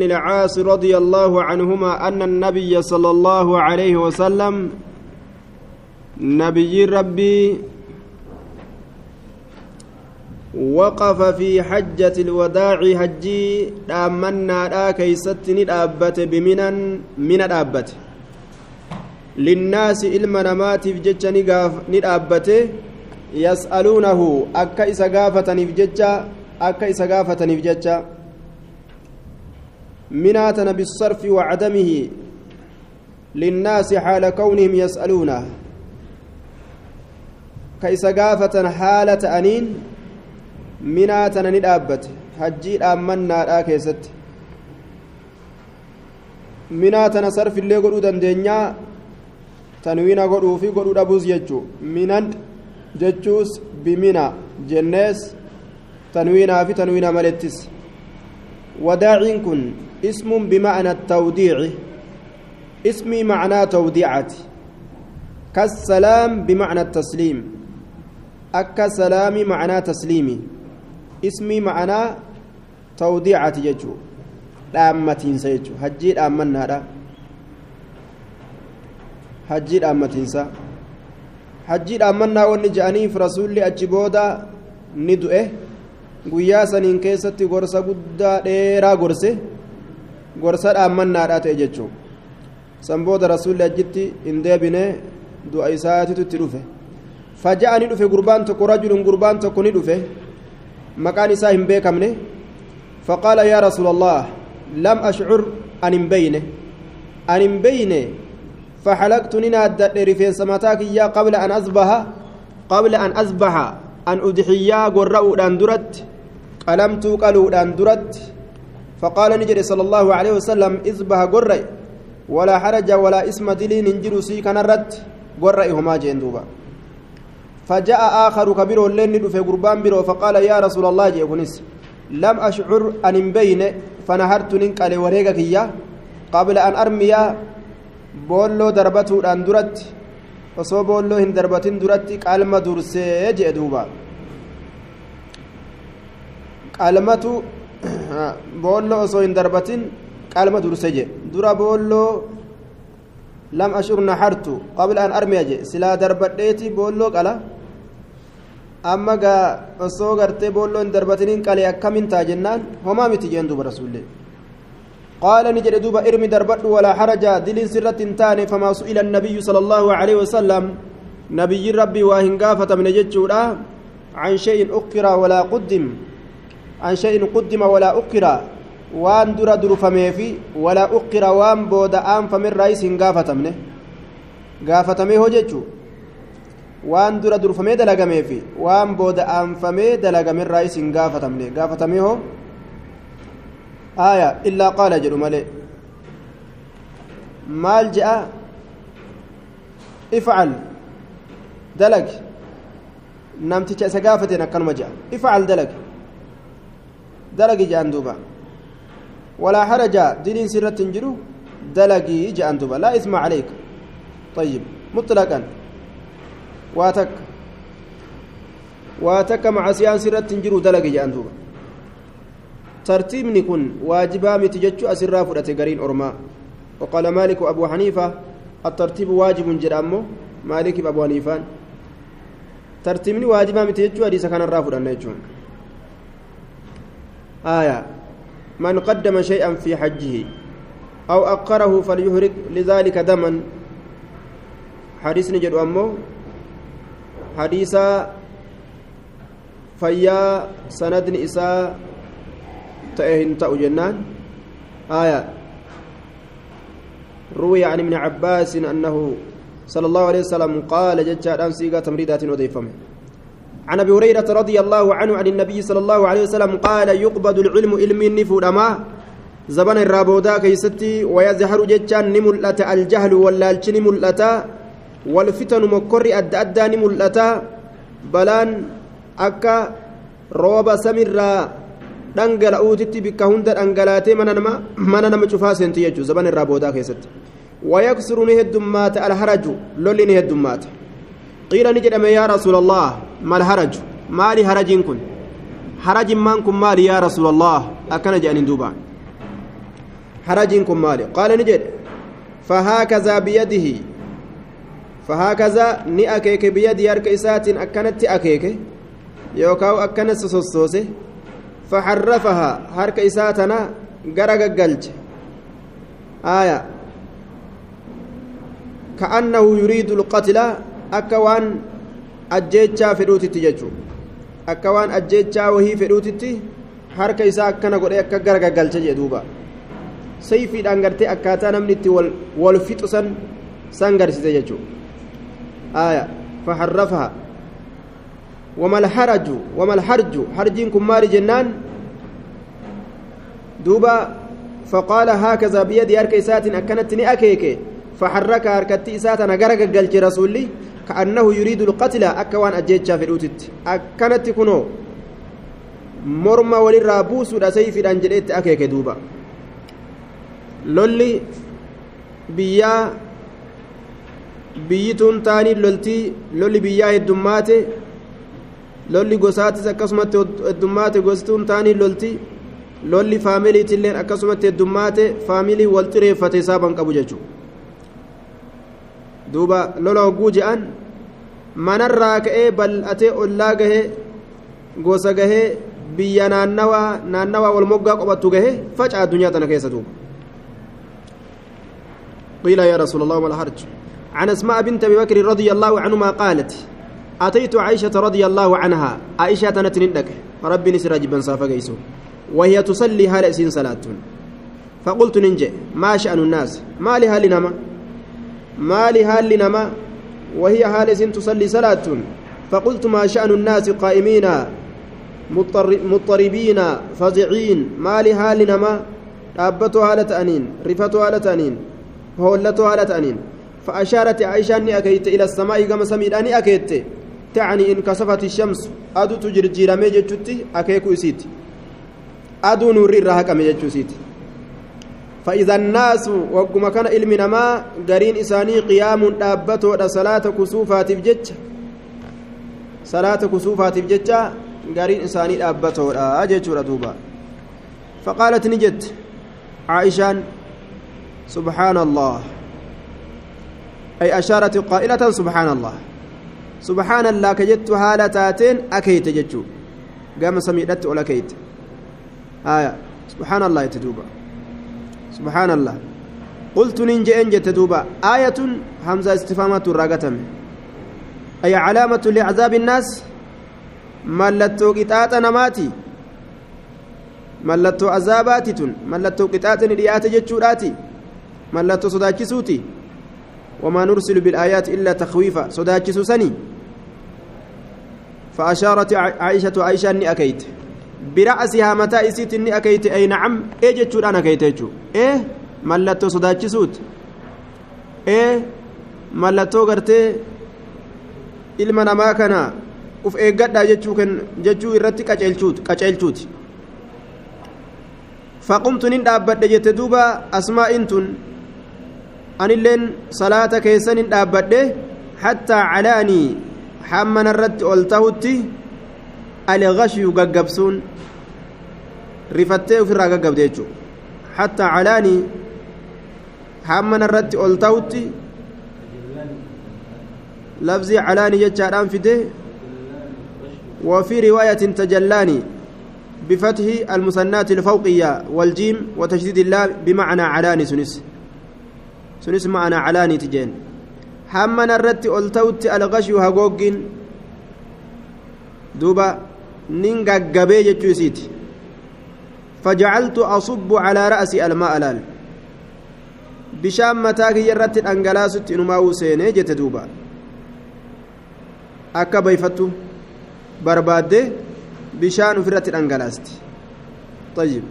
العاص رضي الله عنهما أن النبي صلى الله عليه وسلم نبي ربي وقف في حجة الوداع هجي آمنا لا كيست ندابت بمنا من الأبت. للناس إلما نمات في جتش ندابت يسألونه أكا إسا غافة في جتش أكا إسا غافة في جتش مناتنا بالصرف وعدمه للناس حال كونهم يسألونه. كيس قافة حالة أنين مناتنا ندابت. حجي آمنا كيست. مناتنا صرف اللي قلوا دندنيا تنوين قلوا في قلوا دبوز يجو. منان ججوس بمنا. جنس تنوينا في تنوينا ملتس. وداع كن. اسم بمعنى التوديع اسمي معناه توديعة كالسلام بمعنى التسليم أكا سلامي معناه تسليمي اسمي معناه توديعة يجو dhaammatiin jechu hajjii dhaammannaadha hajjii dhaammatinsa hajjii dhaammannaa wanni je'aniif rasuulli achi booda ni du'e guyyaa saniin keessatti gorsa guddaa dheeraa gorse Gorsa dhaammannaadhaa ta'e jechuun san booda rasuulli achitti hin deebine du'a isaatitu itti dhufe faja'a ni dhufe gurbaan tokko rajulun gurbaan tokko ni dhufe maqaan isaa hin beekamne faqaala yaa rasuula allah lam ashcur an hin beyne an hin beyne فحلقت ننادى رفينس متاك يا قبل أن أصبح قبل أن أصبح أن أضحيا قرأوا درت قلمت قالوا درت فقال نجري صلى الله عليه وسلم إذبح قرأ ولا حرج ولا اسم دلي ننجر سي كان الرد قرأ هما جندوبا فجاء آخر كبير لين في قربان برو فقال يا رسول الله جيكونس لم أشعر أن بين فنهرت ننقل وريقك قبل أن أرمي boolloo darbatuudhaan duratti osoo boolloo hin darbatin duratti qalma dursee jee duuba qalmatu boolloo osoo hin darbatin qalma dursee jee dura boolloo lam ashur nahartu qabla an armiya jee silaa darbadheeti boolloo qala amma gaa osoo gartee boolloo hin darbatiniin qalee akkamin taa jennaan homaa miti jeen duuba rasuullee قال نجد دوبا ارمي دربت ولا حرج دلين سرة تاني فما سئل النبي صلى الله عليه وسلم نبي ربي واهنقافة من جتشورا عن شيء أكر ولا قدم عن شيء قدم ولا أكر وان در در فميفي ولا أكر وان بود آم فمن رئيس هنقافة منه قافة ميه جتشو وان در در فمي دلقميفي وان بود آم فمي دلق من رئيس هنقافة منه قافة ميه آية إلا قال جل ملئ. مال جاء افعل. دلق دلق دلق جاء دوبا ولا حرج دين سرة جرو دلقي جاء دوبا لا إثم عليك طيب مطلقا واتك واتك مع سيان سرة جرو دلقي جاء دوبا ترتيبني كن واجبا متججو أسرا فرأت قرين أرما وقال مالك أبو حنيفة الترتيب واجب جرامو مالك أبو حنيفة ترتيبني واجبا متججو أديس كان النجون آية. من قدم شيئا في حجه أو أقره فليهرق لذلك دما. حديث نجد أمو حديث فيا سند إساء ta'u jennaan آية. روي عن ابن عباس أنه صلى الله عليه وسلم قال ججاد أنسيقا تمريدات أضيفمه عن أبي هريرة رضي الله عنه عن النبي صلى الله عليه وسلم قال يقبض العلم علم النفودما زبان الرابودا كيستي ويزهر ججان نملت الجهل ولا الجن ملتا والفتن مكر أد أدى نملتا بلان اكا روبا سمرا دنجل اوتي بك هند انغلات من انما من انما تشوفا سنتي زبان الرابودا كيست ويكسرني الدمات الحرج لولني الدمات قيل نجد يا رسول الله. Mal haraju? Maali harajiin kun? Harajimmaan kun maali yaa rasuulallah? Akkana jedhaniin duuba. حرجين كن مالي قال نجد فهكذا بيده فهكذا ني أكيك بيدي هرك إسات أكنت أكيك يوكاو أكنت سوسوسه فحرفها هرك إساتنا غرق قلج آية كأنه يريد القتل أكوان أجيتشا فدوتي ججو أكوان أجيتشا وهي فدوتي harka isaa akkana godhee akka gara gaggalcha jee duuba sayfiidhaan gartee akkaataa namni itti wal fixu san san garsiise jechuudha آية فحرفها وما الحرج وما الحرج حرجين كمار جنان دوبا فقال هكذا بيد هرك إسات أكنتني أكيك فحرك هركتي إسات نقرق قلت رسولي كأنه يريد القتل أكوان أجيتشا في الأوتت أكنت كنو walirraa buusuudha sayfiidhaan jedheetti akeeke duuba lolli biyyaa biyyituun taanii loltii lolli biyyaa heddummaate lolli gosaatis akkasumatti heddummaate gostuun taanii lolti lolli faamiliitilleen akkasumatti heddummaate faamilii wal xireeffate saaban qabu jechuudha duuba lola hogguu je'an manarraa ka'ee bal'atee ollaa gahee gosa gahee biyya naannawaa naannawaa wal moggaa qophattu gahe faca addunyaa tana keessa duuba. قيل يا رسول الله ما الحرج عن اسماء بنت ابي بكر رضي الله عنهما قالت اتيت عائشه رضي الله عنها عائشه تنتندك ربي نسرج بن صافا وهي تصلي هال سين صلاه فقلت ننجي ما شأن الناس ما لها لنما ما لها لنما وهي هال سين تصلي صلاة. فقلت ما شأن الناس قائمين مضطربين فزعين. ما لحال نما dhaabbatu haala ta'aniin rifatu haala ta'aniin hollatu haala ta'aniin فأشارت عائشة أني أكيت إلى السماء كما سميت أني أكيت. تعني إن كسفت الشمس أدو تجرجير ميجتشتي أكيكو إسيت أدو نور الرهك ميجتشتي. فإذا الناس وقم كان علمنا ما قرين إساني قيام دابته صلاة كسوفات بجج صلاة كسوفات بجج isaanii dhaabbatoodha jechuudha duuba faqaalat ni jette عائشان سبحان الله أي أشارت قائلة سبحان الله سبحان الله كجت هالتاتين أكيت جتشو قام سميدت ولا كيت. آية. سبحان الله يتدوبا. سبحان الله قلت ننجي انجي تدوبا آية همزة استفامة الراقتم أي علامة لعذاب الناس mallattoo qixaaxa namaati mallattoo azaabaati tun mallattoo qixaaxani dhiyaate jechuudhaati mallattoo sodaachisuuti wamaa nursilu bilaayaati illaa takwiifa sodaachisu sanii فأشارت عائشة عائشة إني أكيت bira asihaa mataa isiitti inni akeeyte ee nacam ee jechuudhaan akeeyte jechuudha ee mallattoo sodaachisuuti ee mallattoo gartee ilma namaa kana uf eeggadhaa jechuu jechuu irratti qaceelchuuti. Faqumtu nin dhaabbadhe jette duuba asmaa'iin tun anilleen salaata keessan hin dhaabbadhe hattaa calaanii hamma narratti ol tahutti alghashyu gaggabsuun rifattee ofirraa gaggabde jechuu hattaa calaanii hammana irratti ol tahutti lafzii calaanii jechaadhaan fide وفي رواية تجلاني بفتح المثنات الفوقية والجيم وتشديد الله بمعنى علاني سنس سنس معنى علاني تجين حمنا الرت ألتوت الغشي هقوقين دوبا نينغا قبي جتشوسيت فجعلت أصب على رأسي الماء لال bishaan mataa kiyya irratti dhangalaasutti inumaa seenee jette duuba akka bayfattu barbaadde bishaan ofirratti dhangalaasti طيب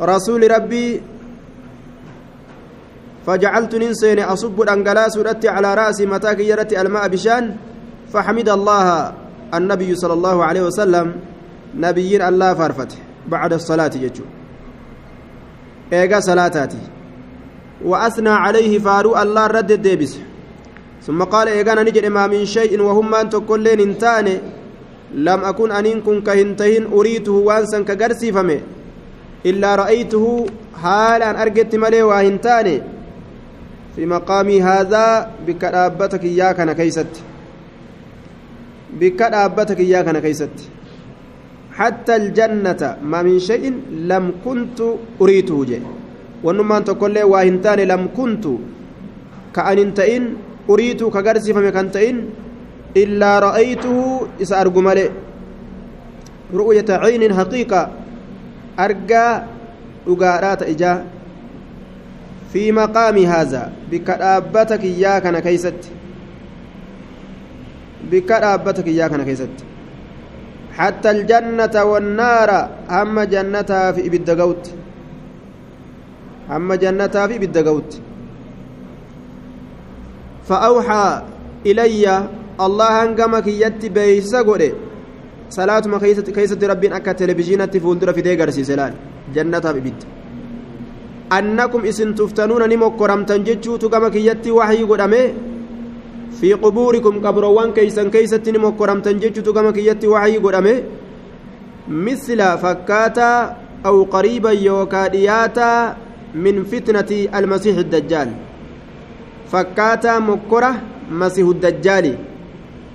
رسول ربي فجعلت ننسين أصب رتي على رأسي متاك يرتي الماء بشان فحمد الله النبي صلى الله عليه وسلم نبيين الله فرفته بعد الصلاة يجو إيقا صلاتاتي. وأثنى عليه فارو الله رد الديبس. ثم قال إيقانا نجد ما من شيء وهم أن تقولين انتاني. لم أكن أنين كن كهنتهن أريته وانسا كقرسي فمي. إلا رأيته waa hin taane fi maqaamii haadhaa bikka dhaabbata kiyyaa kana keeysatti bikka dhaabbata kiyyaa kana keeysatti. حتى الجنة ما من شيء لم كنت أريته جي ونمان تقول واهنتان لم كنت كأن انتئن أريد كغرسي فمكنتئن إلا رأيته إسا أرقمالي رؤية عين حقيقة أرقى أقارات إجاه في مقام هذا بكرابتك إياك أنا كيست بكرابتك إياك أنا كيست حتى الجنة والنار هم جنتها في إبد قوت هم جنتها في إبد قوت فأوحى إلي الله هنقمك يتي بيسا قولي صلاة ما كيسة ربين أكا تلفزيونة فولدر في ديقر سيسلان جنتها في إبد أنكم إسن تفتنون نمكرمتن جتشوتو كما كيتي وحي قدامي في قبوركم قبروان كيسن كيست نمكرمتن جتشوتو كما كيتي وحي قدامي مثل فكاتا أو قريبا يوكا دياتا من فتنة المسيح الدجال. فكاتا مكرة مسيح الدجال.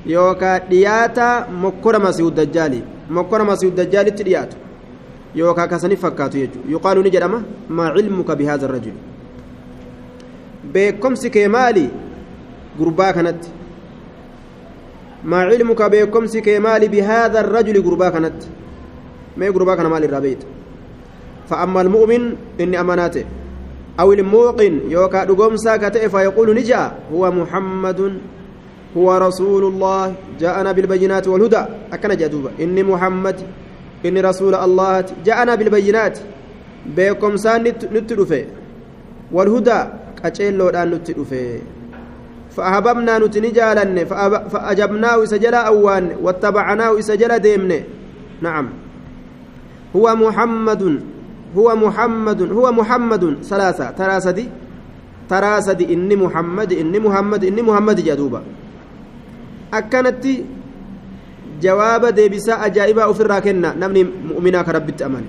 يوكا دياتا مكرة مسيح الدجال. مكرة مسيح الدجال تدياتو kasaniif fakkaatu jechuudha yuqaalu ni jedhama maa cilmuka bihaadha rajul beekomsi kee maali gurbaa kanatti maa cilmuka beekomsi kee maali bihaadha rajuli gurbaa kanatti mee gurbaa kana maal irraa beeyta فأما المؤمن إني أماناته أو الموقن يوكا دقومسا كتئ فيقول نجا هو محمد هو رسول الله جاءنا بالبينات والهدى أكن جدوبا إني محمد inni rasuula allahaati ja'anaa bilbayyinaati beekomsaan nutti dhufe walhudaa qaceelloodhaan nutti dhufe فأحببنا نتنجالن فأجبناه سجلا أوان واتبعناه سجلا ديمن. نعم. هو محمد هو محمد هو محمد. ثلاثة. تراسدي تراسدي إني محمد إني محمد إني محمد جدوبا. أكنت ajaa'ibaa ofirraa kenna namni mu'minaa ka rabbitti amane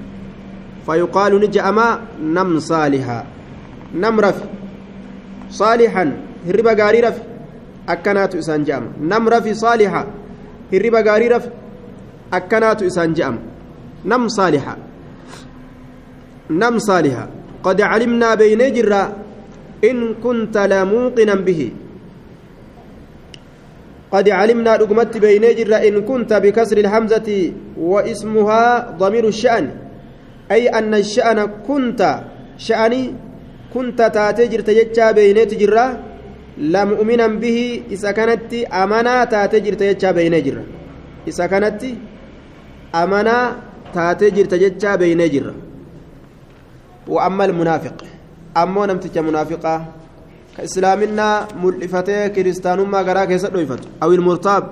fayuqaalu ni je'amaa nam saalihaa nam rafi saalixan hirriba gaarii rafi akkanaatu isaan je'ama nam rafi saalixa hirriba gaarii rafi akkanaatu isaan je'ama nam saalixa nam saalixa qad calimnaa beeynee jirra in kunta lamuuqinan bihi قد علمنا رقمت بين جرا إن كنت بكسر الهمزة واسمها ضمير الشأن أي أن الشأن كنت شأني كنت تاتجر تجتشا بين جرا لا مؤمنا به إذا كانت أمانا تاتجر تجتشا بين جرا إذا كانت أمانا تاتجر تجتشا بين جرا وأما المنافق أما نمتك منافقة islaaminaa mul'ifatee kiristaanummaa garaa keessa dhoyfatu awil murtaab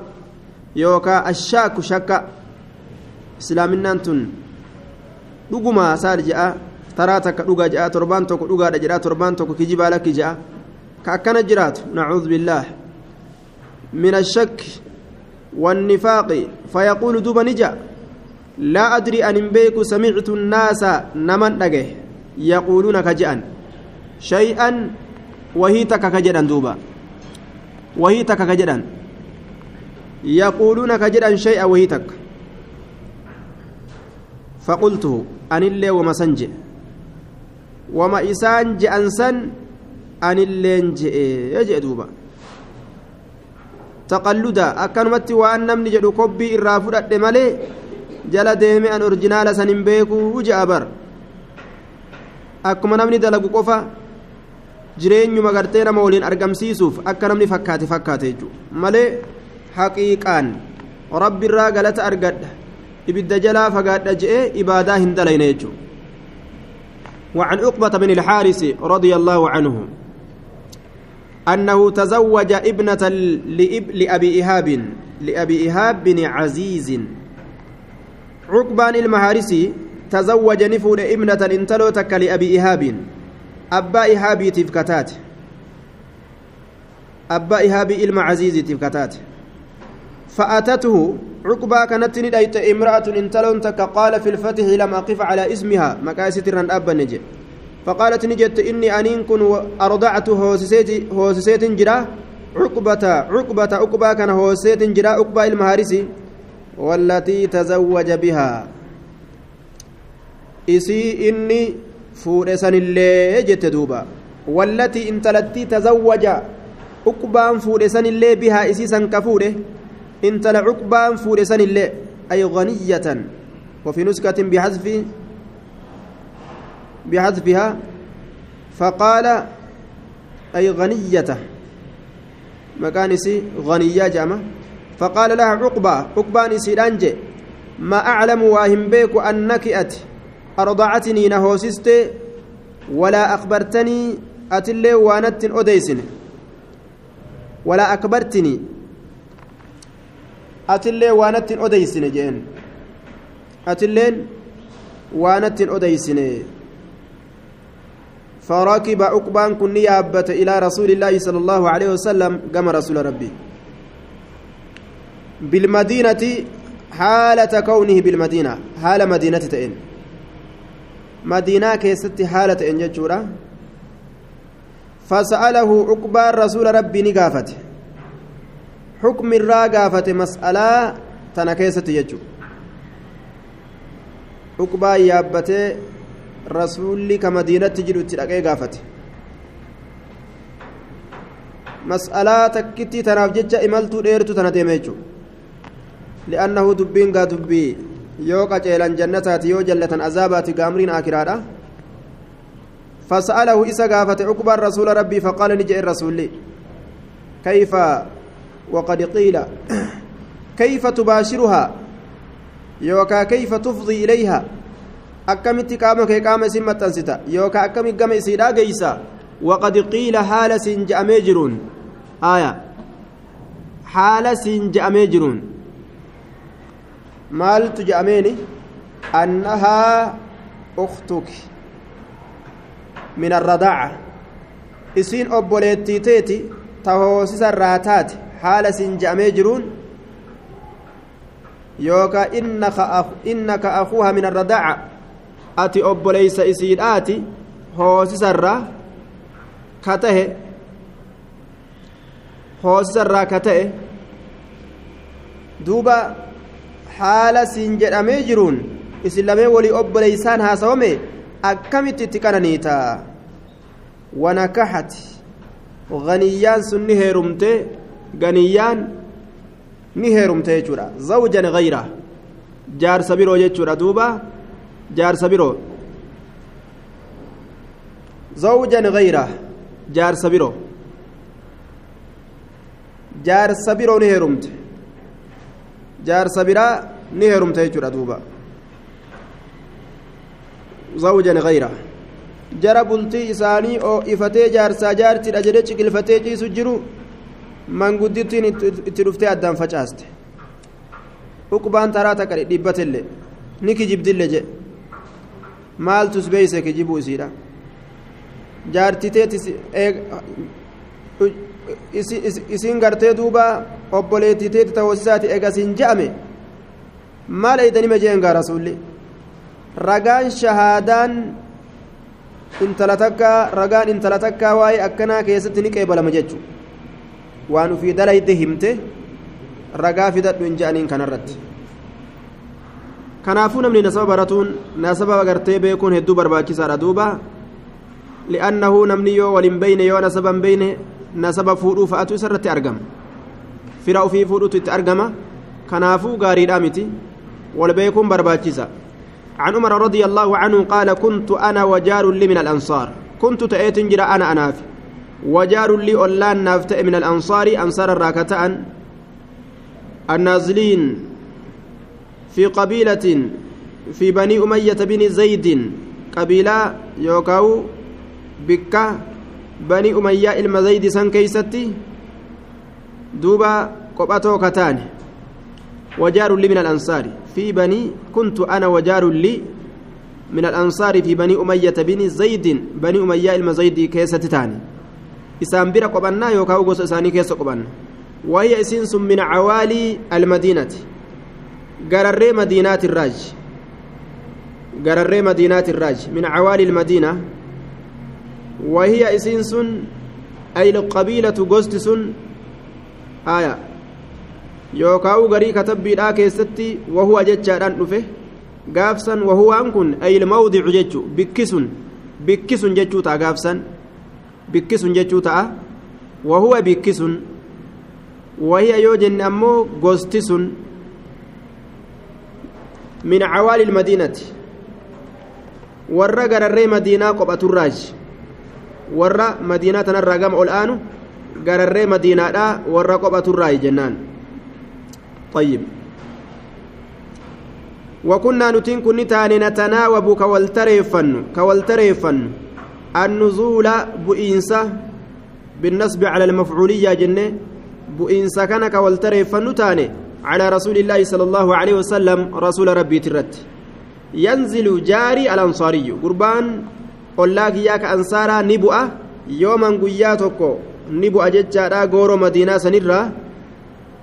yookaan ashaaku shakka islaaminaan tun dhugumaa saal je'a taraa takka dhugaa je'a torbaan tokko dhugaadha jedha torbaan tokko kijibaa lakki je'a akkana jiraatu nacuudhu billaah min ashakki والنفاق فيقول دوبا نجا لا أدري أن بيك سمعت الناس نمن نجه يقولون كجأن شيئا ka jedhan duuba wahii takka ka jedhan yaquuluuna ka jedhan shay'a wahii takka faqultuhu anillee wama san je'e anilleen je'e je'e duuba taqalluda akkanumatti waan namni jedhu kobbii irraa fudhadhe malee jala deeme an orjinaala san hin beekuu je'a bar akkuma namni dalagu qofa jireenyuma gartee nama waliin argamsiisuuf akka namni fakkaate fakkaate jechuudha malee haqiiqaan rabbi irraa galata argadha ibidda jalaa fagaadha je'ee ibaadaa hin dalayne jechuudha وعن عقبة بن الحارث رضي الله عنه أنه تزوج ابنة لأبي إيهاب لأبي إيهاب بن عزيز. عقبان المحارسي تزوج نفور ابنة انتلوتك لأبي إيهاب ihaabiitiif kataate abbaa ihaabii ilma caziiziitiif kataate فأتته عقبة كانت ندايت امرأة انتلون تك قال في الفتح لم أقف على إسمها. مكاسة رن أبا نجي. فقالت نجت إني أنين كن أرضعت هوسسيت جرا عقبة عقبة عقبة كان هوسسيت جرا عقبة المهارسي والتي تزوج بها. إسي إني فورسن اللي جت دوبا. والتي انتلتي تزوج عقبان فورسن اللي بها إسي سن كفوره انتل عقبان فورسن اللي أي غنية. وفي نسكة بحذف بحذفها فقال أي غنية. مكانسي غنية جامة فقال لها عقبة عقبة نسيرانج ما أعلم واهم بيك أنك أت أرضعتني نهوسست. ولا أخبرتني أتلي وانت أديسن ولا أكبرتني أتلي وانت أديسن جين أتلين وانت أديسن فركب عقبان كن يابت إلى رسول الله صلى الله عليه وسلم كما رسول ربي. بالمدينة حالة كونه بالمدينة حال مدينة تئن. مدينة كيست حالة إن جتشورا. فسأله عقبان رسول ربي نقافته. حكم الراقافة مسألة تنكيست يجو عقبان يابته rasuulli ka madiinatti jiru itti dhaqee gaafate mas'alaa takkitti tanaaf jecha imaltuu dheertu tana deeme jechuudha li'annahu dubbiin gaa dubbii yoo qaceelan jannataati yoo jallatan azaabaati gaamriin akiraadha فسأله إسا قافت عقبى الرسول ربي فقال نجئ الرسول كيف وقد قيل كيف تباشرها يوكا كيف تفضي إليها akkamitti qaama kee qaama isin maxxansita yookaan akkami gama isiidhaa geeysa waqad qiila haala siin je'amee jiruun aya haala siin je'amee jiruun maaltu je'ameeni annahaa uktuki min arradaaca isiin obboleettii teeti ta hoosisa irraa taate haala siin je'amee jiruun yookaan innaka akuuha min arradaaca ati obboleeysa isiidhaati hoosisarraa ka tahe hoosisarraa ka ta'e duuba haala siin jedhamee jiruun isin lamee walii obboleeysaan haasawame akkamitti itti qananiita? Wanakaxati ganiyyaan sun ni heerumte ganiyyaan ni heerumte jechuudha. Zawjan gayra jaarsa biroo jechuudha duuba jaarsa biroo zawjan gayra jaarsa biroo jaarsa biroo ni heerumte jaarsa biraa ni heerumte jechuudha duuba zawjan gayra jara bultii isaanii oo ifatee jaarsaa jaartidha jedhe ciqilfatee ciisu jiru manguddittiin itti dhuftee addaan facaaste uqbaan taraa takka dhibbatelle ni kijibdille jedhe maaltus beeyse kijibuu isiidha jaartiteet isin gartee duuba obboleettiteeti ta'oosisaati eegasiin je'ame maal eeydanime jeen gaa rasuulli ragaan shahaadaan intala takkaa ragaan intala takkaa waa'ee akkanaa keessatti ni qeebalama jechu waan ufii dalayde himte ragaa fidadhu hin je'aniin kanarratti kanaafuu namni nasaba baratuun nasaba agartee beekuun hedduu barbaachisaadha duuba li'annahu namni yoo waliin beyne yoo nasaba hin beyne nasaba fuudhuu fa'atu isarratti argama fira ufii fuudhutu itti argama kanaafuu gaariidhaa miti wal beekuun barbaachisa عن عمر رضي الله عنه قال كنت أنا وجار لي من الأنصار كنت تأتي جرى أنا أناف وجار لي أولان نافت من الأنصار أنصار الراكتان النازلين في قبيلة في بني أمية بن زيد قبيلة يوكاو بكة بني أمية إلما سن كيستي دوبا قبأتو كتان وجار لي من الأنصار. في بني كنت أنا وجار لي من الأنصار في بني أمية بن زيد بني أمية إلما زيد كيستتاني إسان بira qobannaa yookaan gosa isaanii keessa qobanna وهي إسنس من عوالي المدينة. قرري مدينات الراج قرري مدينات الراج من عوالي المدينة وهي إسنس أي القبيلة قست آية يوكاو غري كتبي لا كيستي وهو جتشاران دفه gaafsan wahuwaan kun ayilmawdicu jechu bikkisun bikkisun jechuu ta'a gaafsan bikkisun jechuu ta'a wahuwa bikkisun wahiya yoo jenne ammoo gosti sun min cawaali ilmadiinati warra gararree madiinaa qophaturraaji warra madiinaa tanarraa gama ol aanu gararree madiinaadha warra qophaturraayi jennaan طيب وكنا نتين كن تاني نتناوب كوالتريفن كوالتريفن النزول بئنسة بالنصب على المفعولية جنة بئنسة كان كوالتريفن تاني على رسول الله صلى الله عليه وسلم رسول ربي ترت. ينزل جاري الأنصاري. قربان قلاك ياك أنصارا نبؤة يوما قياتك نبؤة جتشارا غورو مدينة سنرة.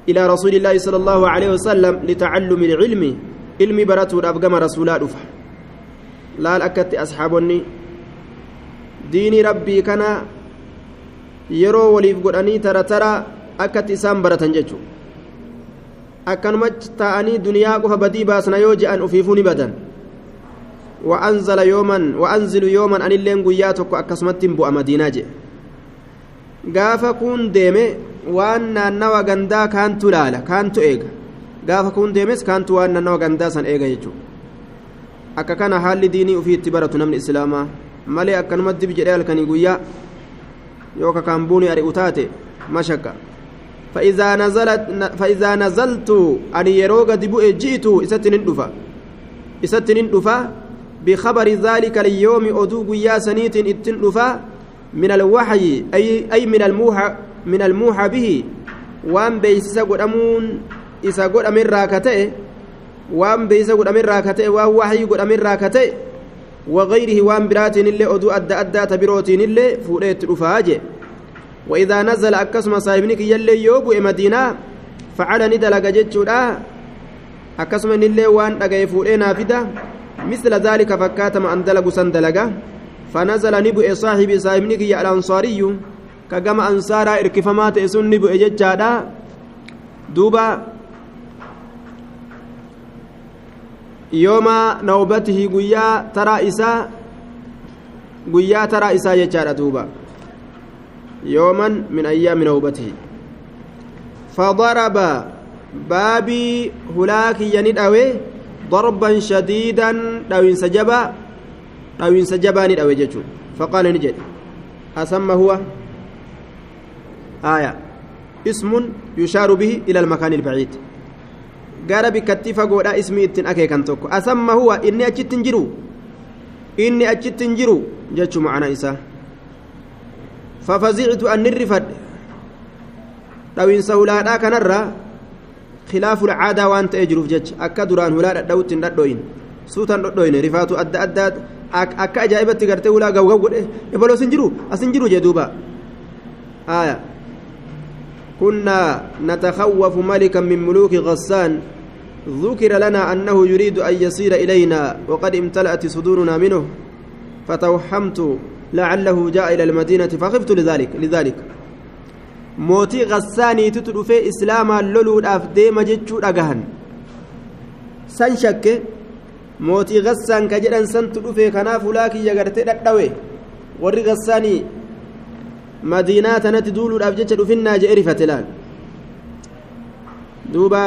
إلى رسول الله صلى الله عليه وسلم لتعلم العلم. ilmi baratuudhaaf gama rasuulaa dhufa laal akkatti asxaabonni diinii rabbii kana yeroo waliif godhanii tara tara akkatti isaan baratan jechuudha akkanuma taa'anii duniyaa qofa badii baasna yoo je'an ofiifuu ni badan وأنزل يوما وأنزل يوما أن اللين قيا تكو أكسمت بؤ مدينة جي قاف كون ديمي وأن نوى غندا كانت لالا كانت إيغا gaafa kun deemes kaantu waan naannawa gandaa san eega jechuudha akka kana haalli diinii ofii itti baratu namni islaamaa malee akkanumatti dib jedhee halkanii guyyaa yoo kakaan buunii ari'u taate mashakka فإذا نزلت أن يروق دبؤ جئت إستن دفا إستن دفا بخبر ذلك اليوم أدو قيا سنيت إتن دفا من الوحي أي أي من الموحى من الموحى به وان بيسس قدامون isa godhamirraa ka ta'e waan beeysa godhamirraa ka ta'e waan waxyii godhamirraa ka ta'e wagayrihi waan biraatiin illee oduu adda addaa ta وإذا نزل أكسم صاحبني كي يلي يوبو مدينة فعل ندلق جتشودا أكسم نلي وان أغي فورينا فدا. مثل ذلك فكاتم أن دلق سندلقا. فنزل نبو صاحبي صاحبني كي الأنصاري. كجمع أنصارا إركفمات إسن نبو إجتشادا دوبا yooma nawbatihi guyyaa taraa isaa guyyaa taraa isaa jechaadha duuba fadaraba baabii hulaa kiyya ni dhawe darban shadiidan dhawinsa jabaa dhawinsa jabaa ni dhawe jechuu faqaala ni jedhe asamma huwa آية اسم يشار به إلى المكان البعيد gara bikkattii fagoodha ismii ittiin akeekan tokko asamma huwa inni achitti hin jiru inni achitti hin jiru jechuu macana isaa kanarra khilaafu lcaadaa waan ta'ee jiruuf jecha akka duraan hulaa dhadha'utti hin dhadho'in suutan dhodhoyne rifaatu adda addaa akka ajaa'ibatti gartee hulaa gawgaw godhe ebaloo sin jiru as hin jiru jee duuba aya كنا نتخوف ملكا من ملوك غسان ذكر لنا أنه يريد أن يصير إلينا وقد امتلأت صدورنا منه فتوحمت لعله جاء إلى المدينة فخفت لذلك لذلك موتي غساني تتلفي إسلاما لولو الأفديم جتشو أجهن سن شك mootii gassaan ka jedhan santu dhufe kanaaf ulaakiyya gartee dhadhawe warri gassaanii madiinaa tanatti duuluudhaaf jecha dhufinnaa jedhe rifate laal duuba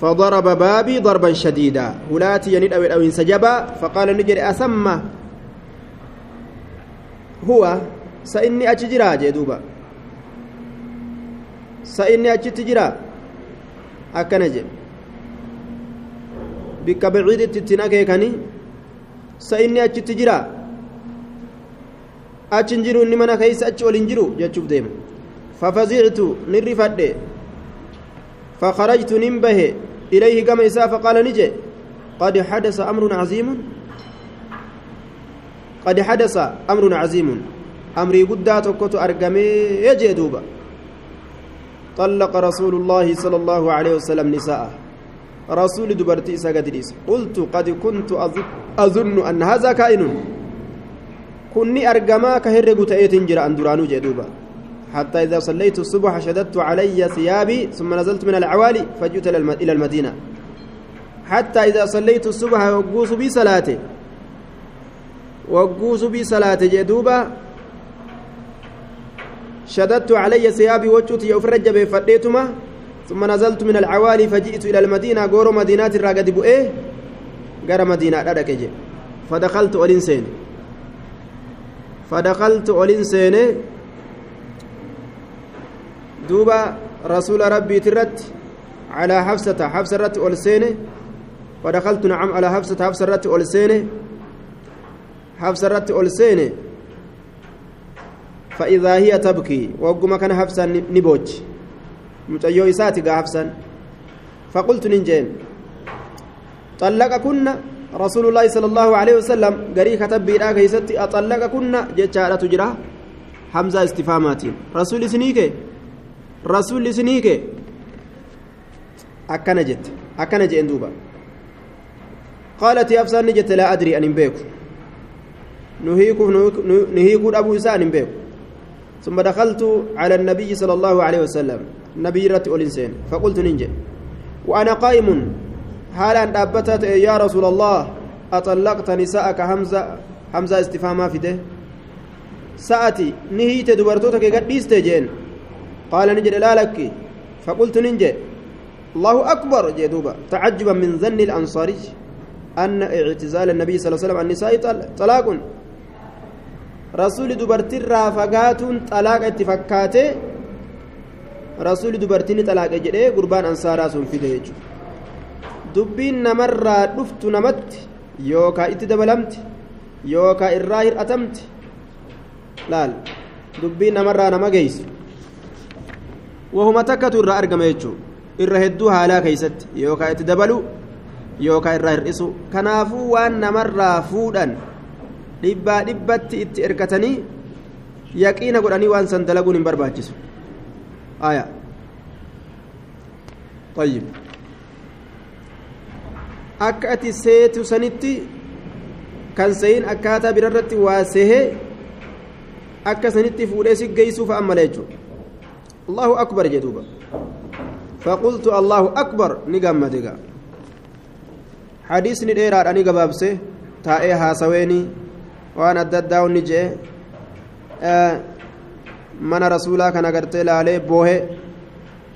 فضرب بابي ضربا شديدا. هلاتي ينيد أو أو سجبا فقال نجري أسمى هو سإني أتجرا جدوبا. سإني أتجرا أكنجي بك بعيد تتناكي كني سإني أتجرا أتنجرو إنما كيس أتشول إنجرو جتشوف ديما. ففزعت نرفد فخرجت ننبه إليه كما إساء فقال نجي. قد حدث أمر عظيم. قد حدث أمر عظيم. أمري قد تكت أرقمي يجي دوبا. طلق رسول الله صلى الله عليه وسلم نساءه رسول دبرتي إسا قلت قد كنت أظن أن هذا كائن. كني أرجما كهرب تأيت جرى أن درانو جدوبا حتى إذا صليت الصبح شددت علي ثيابي ثم نزلت من العوالي فجئت إلى المدينة. حتى إذا صليت الصبح وقوس بي صلاتي وقوس بي صلاتي جدوبا شددت علي ثيابي وجهتي وفرج بفديتما ثم نزلت من العوالي فجئت إلى المدينة. غور مدينة الراقد بؤيه غير مدينة. أدرك فدخلت أولين فدخلت أولين دوبا رسول ربي ترت على حفصة حفصة رت أولسينه فدخلت نعم على حفصة حفصة رت أولسينه حفصة رت أولسينه فإذا هي تبكي وقم كان حفصة نبوج متأيو إساتي حفصة فقلت ننجين طلقكن رسول الله صلى الله عليه وسلم قري كتب بيرا كيستي أطلقكن جتشارة تجرى حمزة استفهامات رسول سنيكي رسول سنيكي أكنا جت أكنا جئن دوبا قالت يا أفسان جت لا أدري أن بيكو نهيكو نهيكو أبو إسان بيكو ثم دخلت على النبي صلى الله عليه وسلم نبي رت أولينسين فقلت ننجي وأنا قائم حالا دابتت يا رسول الله أطلقت نساءك حمزة حمزة استفهاما فيده سأتي نهيت دبرتوتك قد جين قال نجد لا لك. فقلت ننجي الله أكبر جدوبا تعجبا من ظن الأنصاري أن اعتزال النبي صلى الله عليه وسلم النساء طلاق. رسول دبرتي رافقات طلاق اتفكاته رسول دبرتي طلاق جدي قربان أنصارا سن في namarraa dhuftu namatti yookaa itti dabalamti yookaa irraa hir'atamti laal dubbiin namarraa nama geessu wahuma takkatu irraa argama jechuun irra hedduu haalaa keeysatti yookaa itti dabalu yookaa irraa hir'isu kanaafuu waan namarraa fuudhan dhibbaa dhibbatti itti erkatanii yaqiina godhanii waan san dalaguun hin barbaachisu aya طيب akka ati seetu sanitti kan seeyin akkaataa birarratti waa sehee akka sanitti fuudhee si geessuuf ammala jechuudha Allahu akbar jedhuuba faqultu allahu akbar ni gammade gaa hadiisni dheeraadha ni gabaabse taa'ee haasaweeni waan adda addaa inni je'e mana rasuulaa kana gartee laalee boohe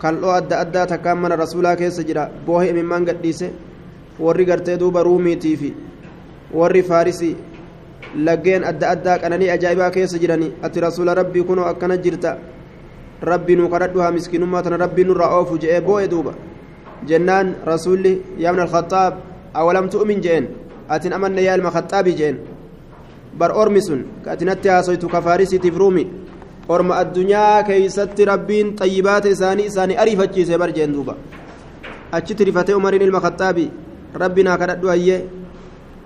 kal'oo adda addaa takkaan mana rasuulaa keessa jira boohe imimmaan gadhiise warri gartee duuba ruumiitii fi warri faarisii laggeen adda addaa qananii ajaa'ibaa keessa jiranii ati rasuula rabbii kunoo akkana jirta rabbii nu kadhadhu haa miskiinummaa tana rabbii nurraa oofu je'ee boo'e duuba jennaan rasuulli yaabna alkhaxaab awalam tu'min je'een atin amanne yaa ilma khaxaabii je'een bar ormi sun ka ati natti haasoytu ka faarisiitiif ruumi orma addunyaa keeysatti rabbiin xayyibaata isaanii isaanii ariifachiise bar jeen duuba achitti rifatee umariin ilma khaxaabii rabbi naa kadhadhu hayyee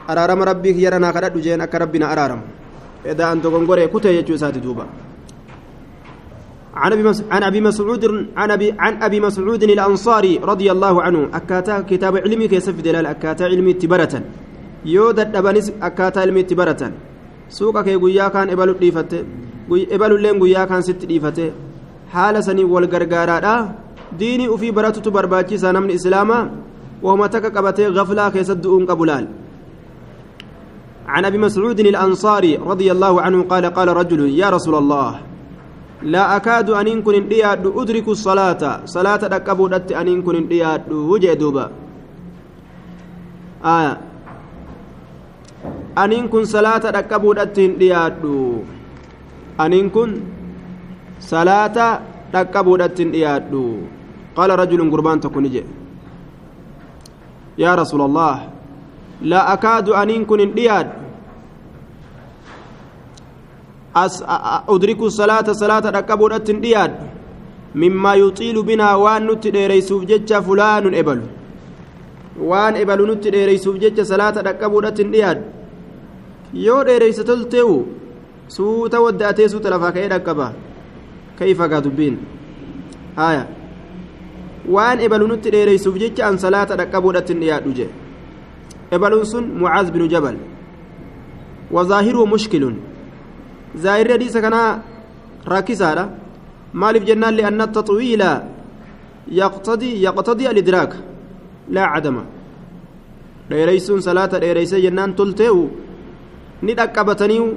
araarama rabbii kiyyara naa kadhadhu jeen akka rabbi na araaramu edaa an dogongoree kutee jechuu isaati duuba عن أبي عن أبي مسعود عن ابي عن أبي مسعود الأنصاري رضي الله عنه. أكاتا كتاب علمي كيسف دلال؟ أكاتا علمي تبرة يود الدبنس أكاتا علمي تبرة سوق كي غيا كان ابلو ديفته ابلو لين غيا كان ست ديفته حال سني والغرغارا ديني وفي براتو برباچي سنمن إسلاما. وهما تكقبته غفلا كيسدؤون قبلال عن أبي مسعود الأنصاري رضي الله عنه قال قال رجل يا رسول الله. لا أكاد أن كن دياد أدرك الصلاة. صلاة دكبو دت أن كن دياد وجه دوبا. آية. أن كن صلاة دكبو دت دياد أن كن صلاة دكبو دت دياد قال رجل قربان تكون يا رسول الله لا أكاد أن كن دياد أدرك الصلاة صلاة ركبودة دياد مما يطيل بنا وان نت ديريسوف جتش فلان إبل وان إبل نت ديريسوف جتش صلاة dheereysa tolteewu suuta waddaatee suuta lafaa ka'ee dhaqqaba kayfa gaa dubbiin haya waan ebalu nutti dheereysuuf jecha an salaata dhaqqabuudhatti hin dhiyaadhu jee إبلون معاذ بن جبل وظاهره مشكل حديث كان راكزارا مالف جنان لأن التطويل يقتضي يقتضي الإدراك لا عدم dheereysee jennaan toltee'u ni dhaqqabatanii'u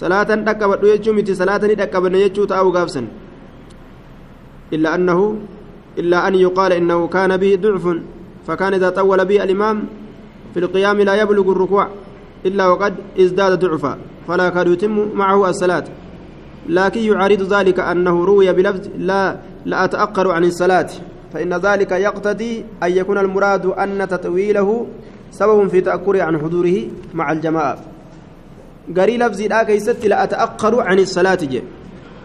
salaatan dhaqqabadhu jechuu miti salaata ni dhaqqabanne jechuu ta'uu gaafsan illaa annahu illaa an yuqaala innahu kaana bihi ducfun فكان إذا طول به الإمام في القيام لا يبلغ الركوع إلا وقد ازداد ضعفا. فلا كاد يتم معه الصلاة. لكن يعارض ذلك أنه روي بلفظ لا لا أتأخر عن الصلاة. فإن ذلك يقتضي أن يكون المراد أن تطويله سبب في تأكر عن حضوره مع الجماعة. قري لفظي لا كيست لا أتأخر عن الصلاة جي.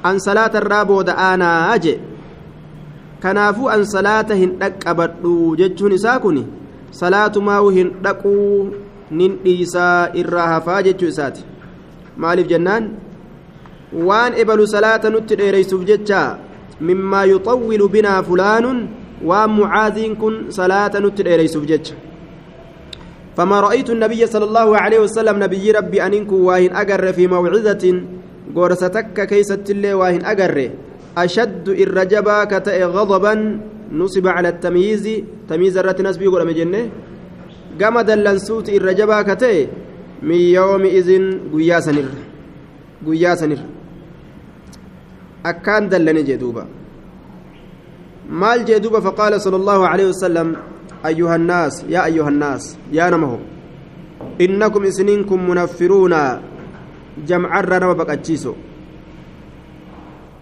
عن صلاة الرابو دعانا kanaafuu an salaata hin dhaqqabadhu jechuun isaa kun salaatumaa hin dhaquu nin dhiisaa irraa hafaa jechuu isaati. Maaliif jennaan? Waan ebalu salaata nutti dheereysuuf jecha مما يطول بنا فلان ومعاذ كن صلاة نتديريسوف جج فما رأيت النبي صلى الله عليه وسلم نبي ربي أنك واهن أجر في موعظة قرستك كيست اللي واهن أجر أشد الرجبا كتئ غضبا نصب على التمييز تمييز الرت نسبي يقول مجنة قام دلنسوت الرجبا كتئ من يومئذ قيا سنر قيا سنر أكان دلني جدوبا مال جدوبا فقال صلى الله عليه وسلم أيها الناس يا أيها الناس يا نمه إنكم إسنينكم منفرون جمع الرنم بقتشيسو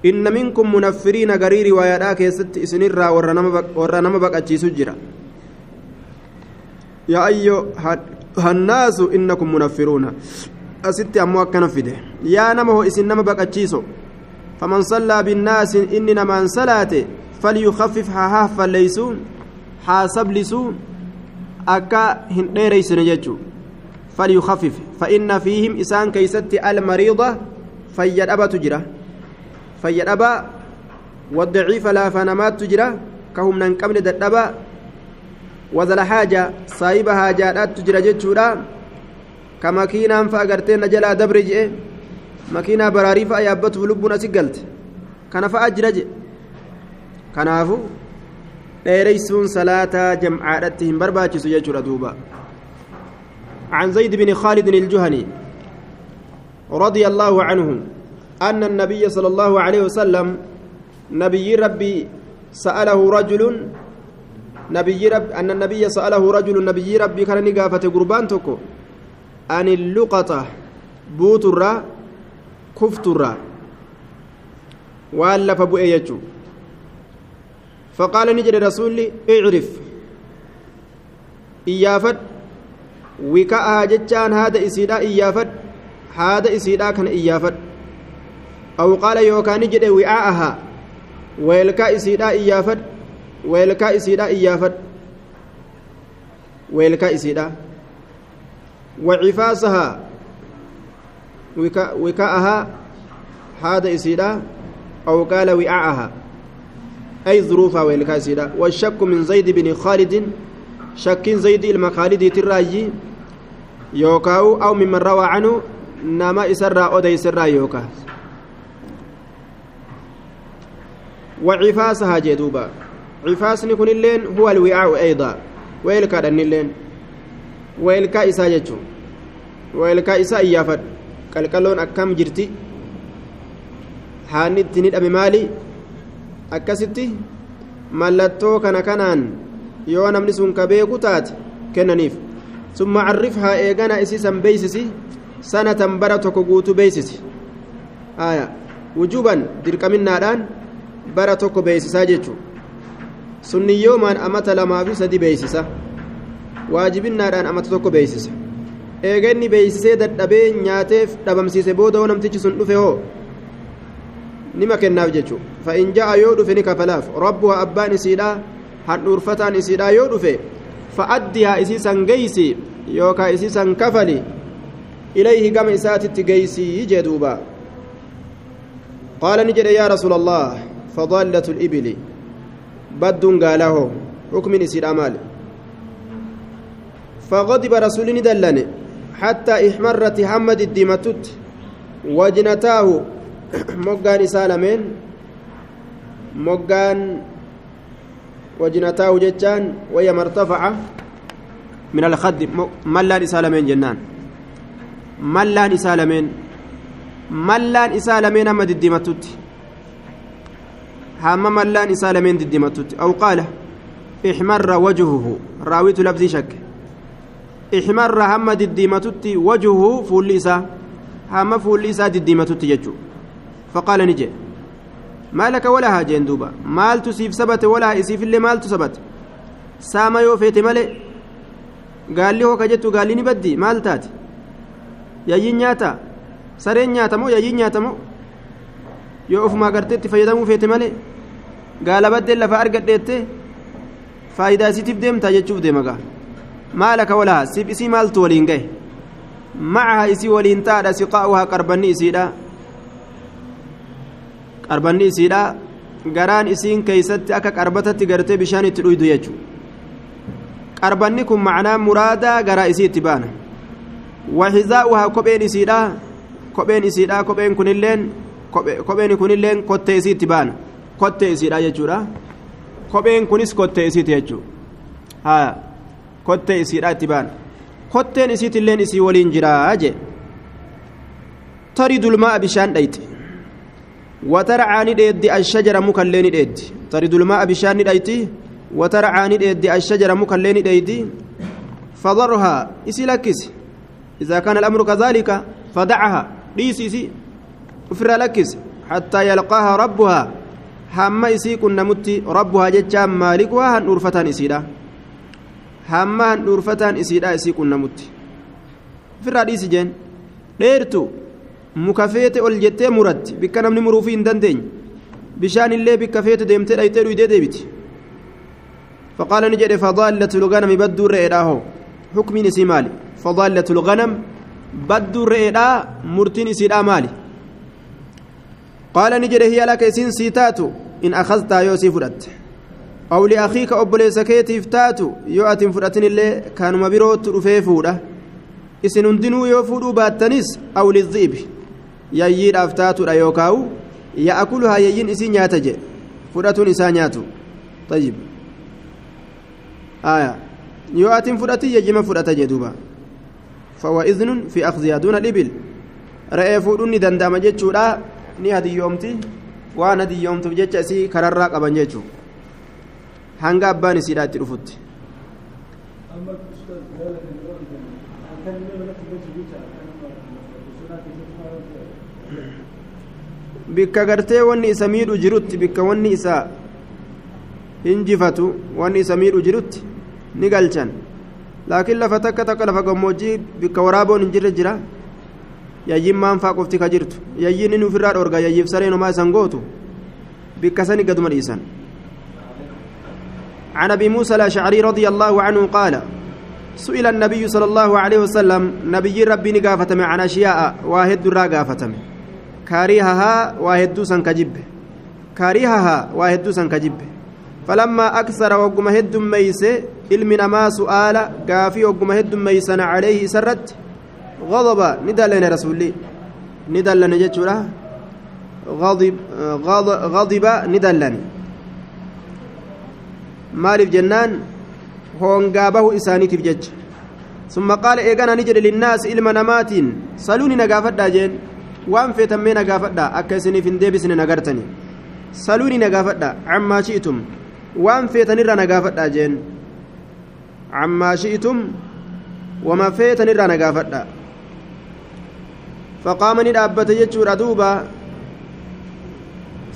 إن منكم منفرين غرير ويادا كيست يا أيها الناس إنكم منفرون. أستي أمو أكنا يا نمه إسنما بقتشيسو فمن صلى بالناس إننا من صلاته فليخفف حاها ليسون حاسب لسون أكا هنديريس نججو. فليخفف فإن فيهم إسان كيست المريضة فيد أبا تجرى فيد أبا والضعيف لا فنمات تجرى كهم ننقبل ددبا وذل حاجة صايب حاجات تجرى جتشورا كما كينا فأقرتين نجلا دبرج إيه makiinaa baraarii fa'a yaabbatuuf lubbuun asi galte kana fa'a jira je kanaafu dheereysuun salaataa jamcaadhatti hin barbaachisu jechuudha duuba عن زيد بن خالد الجهني رضي الله عنه أن النبي صلى الله عليه وسلم نبي ربي سأله رجل نبي رب أن النبي سأله رجل نبي ربي كان نقافة قربان تكو عن اللقطة بوت الرّ kufturraa waan lafa bu'e jechuun faqaala ni jedhe rasuulli icrif iyyaafad wika'aa jechaan haada isiidhaa iyyaafad haada isiidhaa kana iyyaafad aw qaala yookaan ni jedhe wi'aa'ahaa iyyaafad weelkaa isiidhaa iyyaafad weelkaa isiidhaa wacifaasahaa وكاءها هذا إسيدا أو قال وعاءها أي ظروفها ويلكا إسيدا والشك من زيد بن خالد شك زيد المخالد تراجي يوكاو أو ممن روى عنه نما إسرى أودي سرى يوكا وعفاسها جدوبا cifaasni kunilleen huwa alwi'aa'u ayda. Weelkaa dhannilleen. Weelkaa isaa jechuun. Weelkaa isaa iyyaafadhu. Qalqalloon akkam jirti? Haanni ittiin hidhame maali? Akkasitti mallattoo kana kanaan yoo namni sun ka beeku taate kennaniif. Summa carrifhaa eegana isii san beeysisi sanatan bara tokko guutuu beeysisi. Wujuban dirqaminaadhaan bara tokko beeysisaa jechuudha jechuu sunniyyoomaan amata lamaa fi sadi beeysisa waajibinnaadhaan amata tokko beeysisa eeganni beeysisee dadhabee nyaateef dhabamsiise booda hoo namtichi sun dhufe hoo nima kennaaf jechu fa'in ja'a yoo dhufe ni kafalaaf rabbuha abbaan isiidha handhuurfataan isiidha yoo dhufe fa'addihaa isiisan geeysi yookaa isiisan kafali ilayhi gama isaatitti geeysii jee duuba qaala ni jedhe yaa rasuula allah fadaallatu libili badduun gaalaa hoo hukmin isiidha maali فغضب رسول دلن حتى احمرت حمد الدمتت وجنتاه moggaan isaa lameen moggaan wajnataahu jechaan waya martafaca min alkhaddi mallaan isaa lameen jennaan mallaan isaa lameen mallaan hammama allaan isaa lameen diddimattutti. Aw qaala ixmarra wajhuhu raawitu labzii shakke. Ixmarra hamma diddiimatutti wajhuhu fuulli isaa hamma fuulli isaa diddiimatutti jechuu. Faqaala ni jedhe. Maalaka walahaa jeen duuba? Maaltu siif sabate? Walahaa isiifillee maaltu sabate? Saama yoo feete male gaalli hooka jettu gaalli ni baddi maal taate yayyiin nyaata? Sareen nyaata moo? Yayyiin nyaata moo? Yoo ofumaa gartee fayyadamuu feete malee? Gaala baddeen lafa argadheette faayidaa isiitiif deemtaa jechuuf deema gaa maalaka walaha siif isii maaltu waliin gahe macaha isii waliin taadha siqaa'uhaa qarbanni isiidha qarbanni isiidha garaan isiin keeysatti akka qarbatatti gartee bishaan itti dhuydu jechu qarbanni kun macnaa muraadaa garaa isii itti baana waxizaa'uhaa kopheen isiidha kopheen isiidha kopheen kunilleen kopheen kunilleen kottee isii itti baana kottee isiidha jechuudha kopheen kunis kottee isiiti jechuu haa kottee isiidha itti baana kotteen isiitilleen isii waliin jiraa jee taridul ma'a bishaan dhayxe وترعى نديد الشجرة مكلين نديد ترد الماء بشان نديتي وترعى نديد الشجرة مكلين نديد فضرها إسي لكس إذا كان الأمر كذلك فدعها ليس إسي افر لكس حتى يلقاها ربها متي ربها جتشام مالكها هن أرفتان إسيدا هم هن أرفتان إسيدا إسي كنا متي افر ليس جن ديرتو muka feete ol jettee muratti bikka namni muruufii hin dandeenye. Bishaan illee bikka feete deemtee dhaytee dhuydee deebiti. فقال نجد فضالة الغنم بدو الرئيدا هو حكم نسي مالي فضالة الغنم بدو الرئيدا مرتين سيدا مالي قال نجد هي لك سين سيتاتو إن أخذتها يوسي فرت أو لأخيك أبليس كيتي فتاتو يؤتي فرتن اللي كانوا مبيروت رفيفودا إسن هندنوا يوفودوا باتنس أو taatudha yookaawu ya'akuluhaa yayyiin isii nyaata je fudhatuun isaa nyaatu tayyib aya yoo atin fudhati yayyima fudhata je duuba fawa iznun fi akhziyaa duuna dhibil re'ee fuudhuun ni hadiyyoomti waan hadiyyoomtuuf jecha isii kararraa qaban jechuu hanga abbaan isiidhaa itti dhufutti bikka gartee wanni isa miidhu jirutti bikka wanni isa hinjifatu wanni isa miidhu jirutti ni galchan. Laakiin lafa takka takka lafa gammoojjii bikka waraaboon hin jirre jira yayyiin maanfaa qofti ka jirtu yayyiin inni ofirraa dhoorga yayyiif sareen homaa isan gootu bikka sani gaduma dhiisan. عن أبي موسى الأشعري رضي الله عنه قال سئل النبي صلى الله عليه وسلم نبي ربي نقافتم عن أشياء واحد را قافتم كاريهها واهدو سن كجب كاريهها واهدو سن كجب فلما أكثر وقم هد ميس علم نما سؤال قافي وقم هد ميسن عليه سرت. غضب ندلنا رسولي ندلنا جتشورا غضب غضب ندلن مالف جنان هونغابه إسانيتف جج ثم قال إيقانا نجد للناس علم نمات صلوني نقافت داجين waan feetan mee nagaafadha akka isiniif hin deebisne nagartani saluuni nagaafadha cammaa shi'itum waan feetanirra nagaafadha jeen cammaa shi'itum wama feetanirra nagaafadha faqaama ni dhaabbate jechuudha duuba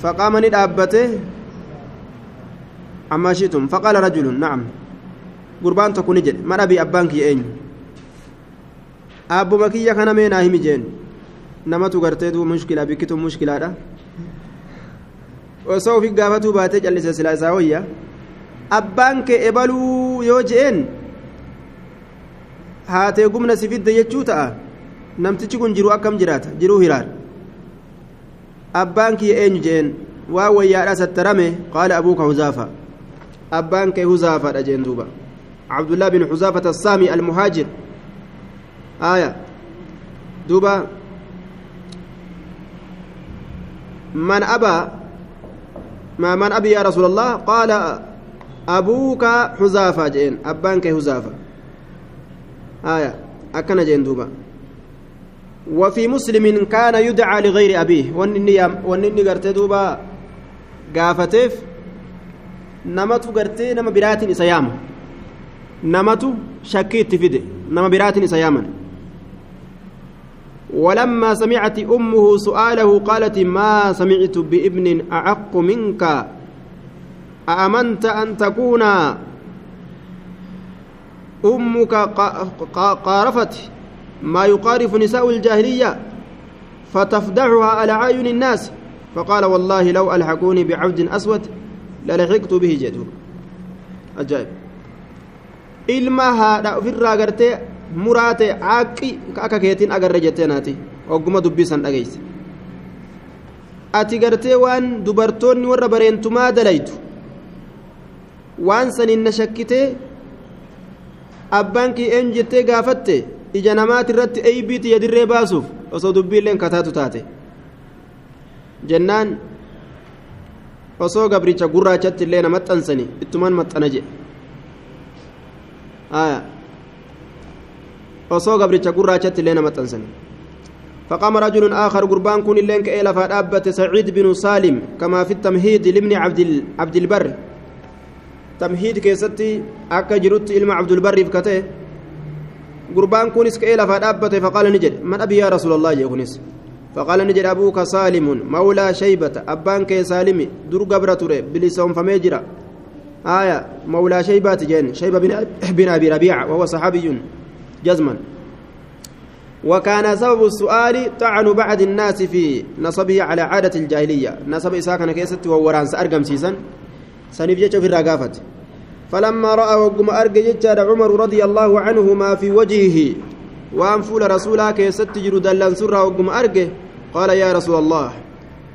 faqaama ni dhaabbate cammaa shi'itum faqaala rajulun nacam gurbaan tokko ni jedhe ma dhabii abbaan kiyya eenyu aabbuma kiyya kana mee naa himi jeen namatu gartee duuba mushkilaa bikkituun mushkilaadha osoo ofi gaafatuu baatee callise silaa isaa wayya abbaan kee ebaluu yoo je'een haatee gumna si fidde jechuu ta'a namtichi kun jiru akkam jiraata jiruu hiraadha abbaan kiyya eenyu je'een waa wayyaadha sattarame qaala abuuka huzaafa abbaan kee huzaafaadha jeen duuba الله بن حذافة السامي المهاجر آية دوبا من أبى ما من أبي يا رسول الله قال أبوك حذافة جين أبانك حذافة آية أكن جين دوبا وفي مسلم كان يدعى لغير أبيه. ونني ونني قرت دوبا قافتف نمت قرت نما برات إسيام نمت شكيت فيدي نما برات إسياما ولما سمعت أمه سؤاله قالت ما سمعت بابن أعق منك؟ أأمنت أن تكون أمك قارفت؟ ما يقارف نساء الجاهلية فتفدعها على عين الناس فقال والله لو ألحقوني بعبد أسود للحقت به جدو أجائب ilma haadha ofirraa gartee muraate caaqqi akka keetiin agarre jettee naati ogguma dubbisan dhageeyse ati gartee waan dubartoonni warra bareentumaa dalaytu waan saniin na shakkitee abbaan kii eenyu jettee gaafatte ija namaati irratti eeybiiti yadirree baasuuf osoo dubbiilleen kataatu taate jennaan osoo gabricha gurraachatti illee na maxxansani ittumaan maxxana jedhe osoo gabricha gurraachatti illee na maxxansani فقام رجل آخر قربان كون اللين كإلى فأبت سعيد بن سالم كما في التمهيد لابن عبد عبد البر تمهيد كيستي أكا جرت إلما عبد البر فكته قربان كونس كإلى فأبت فقال نجد من أبي يا رسول الله يكونس فقال نجد أبوك سالم مولى شيبة أبان كي سالمي در قبرة بلسان فميجرا آية مولى شيبة جن شيبة بن, أبي ربيعة وهو صحابي جزما وكان سبب السؤال طعن بعض الناس في نصبه على عادة الجاهلية نصب إساكنا كيست ووران سأرقم سيسا سنبجة في الرقافة فلما رأى وقم أرقى عمر رضي الله عنه ما في وجهه وأن فول رسولا كيست جرو دلان سرها وقم أرقى قال يا رسول الله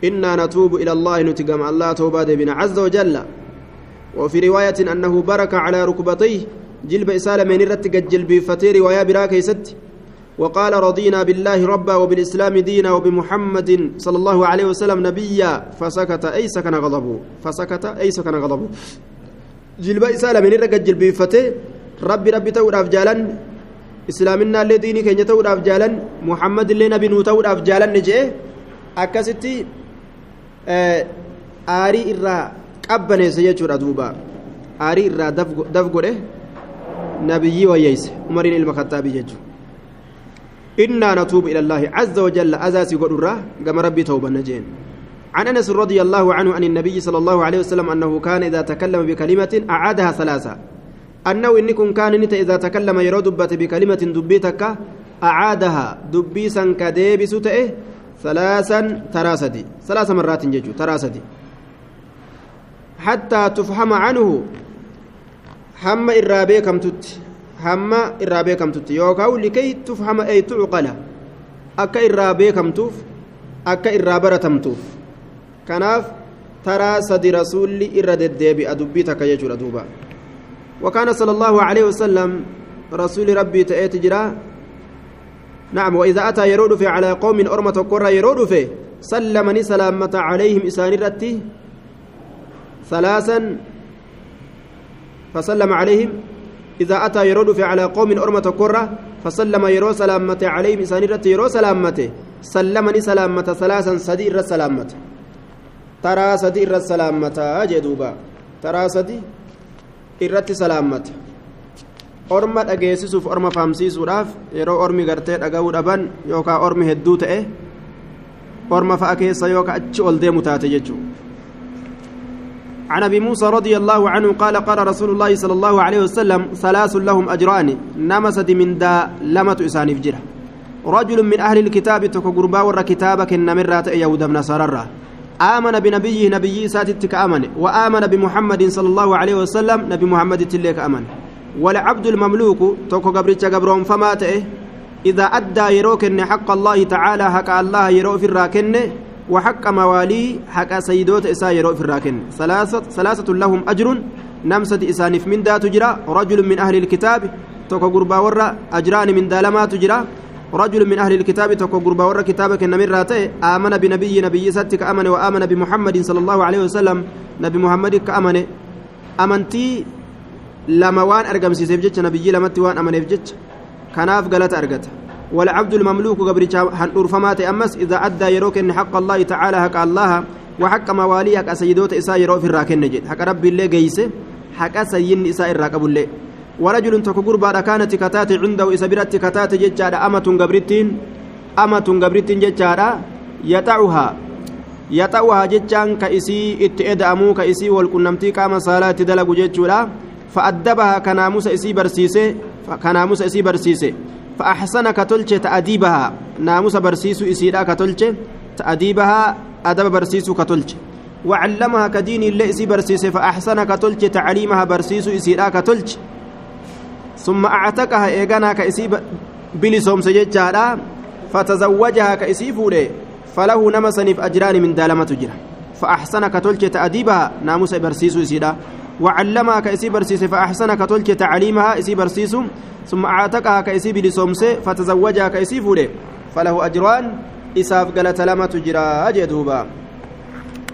إنا نتوب إلى الله نتقم الله توبة بنا عز وجل. وفي رواية أنه برك على ركبتيه جلب إسالة من رت جلب فتي رواية براك يست وقال رضينا بالله ربا وبالإسلام دينا وبمحمد صلى الله عليه وسلم نبيا فسكت أي سكن غضبه فسكت أي سكن غضبه. رت جلب فتي ربي ربي تود أفجالا إسلامنا اللي ديني كن يتود أفجالا محمد اللي نبي نوتود أفجالا نجي أكستي آه آري إرّا qabbaneesse jechuudha duuba aarii irraa daf godhe nabiyyii wayyeeyse umariin ilma kattaabii jechuudha innaa natuubu ila allaahi caza wajalla azaasii godhurraa gama rabbii tawbanna jeen عن أنس رضي الله عنه عن النبي صلى الله عليه وسلم أنه كان إذا تكلم بكلمة أعادها ثلاثة. أنه إنكم كان نت إذا تكلم يرو دبت بكلمة دبيتك أعادها دبيسا كديبس تئه ثلاثا تراسدي. ثلاث مرات ججو تراسدي. حتى تفهم عنه هم إرابي كم تت هم إرابي كم تت. يوكاو لكي تفهم أي تعقل. أكا إرابي كم توف أكا إرابرة تمتوف كناف ترى صدي رسول إرد الديبي أدبيتك يجور أدوبا وكان صلى الله عليه وسلم رسول ربي تأتي جرا نعم وإذا أتى يرود في على قوم أرمة قرى يرود في سلمني سلامة عليهم إسان رتي ثلاثا فسلم عليهم إذا أتى يرود في على قوم أرمة كرة فسلم يرو سلامته عليهم إسانيرة يرو سلامته سلمني سلامة ثلاثا سدير سلامته ترى سدير سلامة جدوبا ترى سدي irratti salaammata orma dhageessisuuf orma fahamsiisuudhaaf yeroo ormi gartee dhaga'uu dhaban yookaan ormi hedduu ta'e orma fa'a keessa yookaan achi ol deemu taate jechuudha. عن ابي موسى رضي الله عنه قال قال رسول الله صلى الله عليه وسلم ثلاث لهم اجران نمسد من دا لمة اسانف جره رجل من أهل الكتاب تكغربا ور كتابك النمرات يهود بن سرر آمن بنبيه نبي ساتتك آمن وآمن بمحمد صلى الله عليه وسلم نبي محمد تليك آمن. والعبد المملوك توكو قبرتش قبرهم فمات إذا أدى يروك حق الله تعالى حق الله يرو في الراكن وحق موالي حق سيدوت إسا يرو في الراكن. ثلاثة, ثلاثة لهم أجر نمسد إسانف من ذات جرا رجل من أهل الكتاب توكو قربا ورا أجران من دالمات جرا رجل من أهل الكتاب توكو قربا كتابك النمر راتي آمن بنبي نبي ستك أمن وآمن بمحمد صلى الله عليه وسلم نبي محمد كأمن. أمنتي لما وان أرقم سيسيف نبي لمتي وان أمن جتش. كناف قالت أرقت. والعبد المملوك قبل هنور فمات أمس إذا أدى يروك إن حق الله تعالى حق الله وحق مواليك أسيدوت إسا يرو في الراكن نجد. حق ربي اللي قيسه حق سيين إسا الراكب ورجل تكو قربا كانت كتات عنده إسا برات كتات ججارة أمة قبرتين أمة قبرتين ججارة يطعها. يطعها ججان كإسي اتئدأمو كإسي والكنمتي كاما صلاة دلق ججورا فأدبها كناموس إسي برسيسة كناموس إسي برسيسة. فأحسن كتلچ تأديبها. ناموس برسيسو إسيرا كتلچ تأديبها أدب برسيسو كتلچ وعلمها كدين اللي إسي برسيسة فأحسن كتلچ تعليمها برسيسو إسيرا كتلچ ثم أعتقها إيغانا كإسي بلسوم سججارا فتزوجها كإسي فوله فله نمسنف أجران من دالمة جرا فأحسن كتلچ تأديبها ناموس برسيسو إسيرا وعلمها كإسي برسيسه فأحسن كتلچ تعليمها إسي برسيسو. ثم أعتقها كإسي بلسومسه فتزوجها كإسي فله أجران إساف قالت لما تجرى أجدوبا.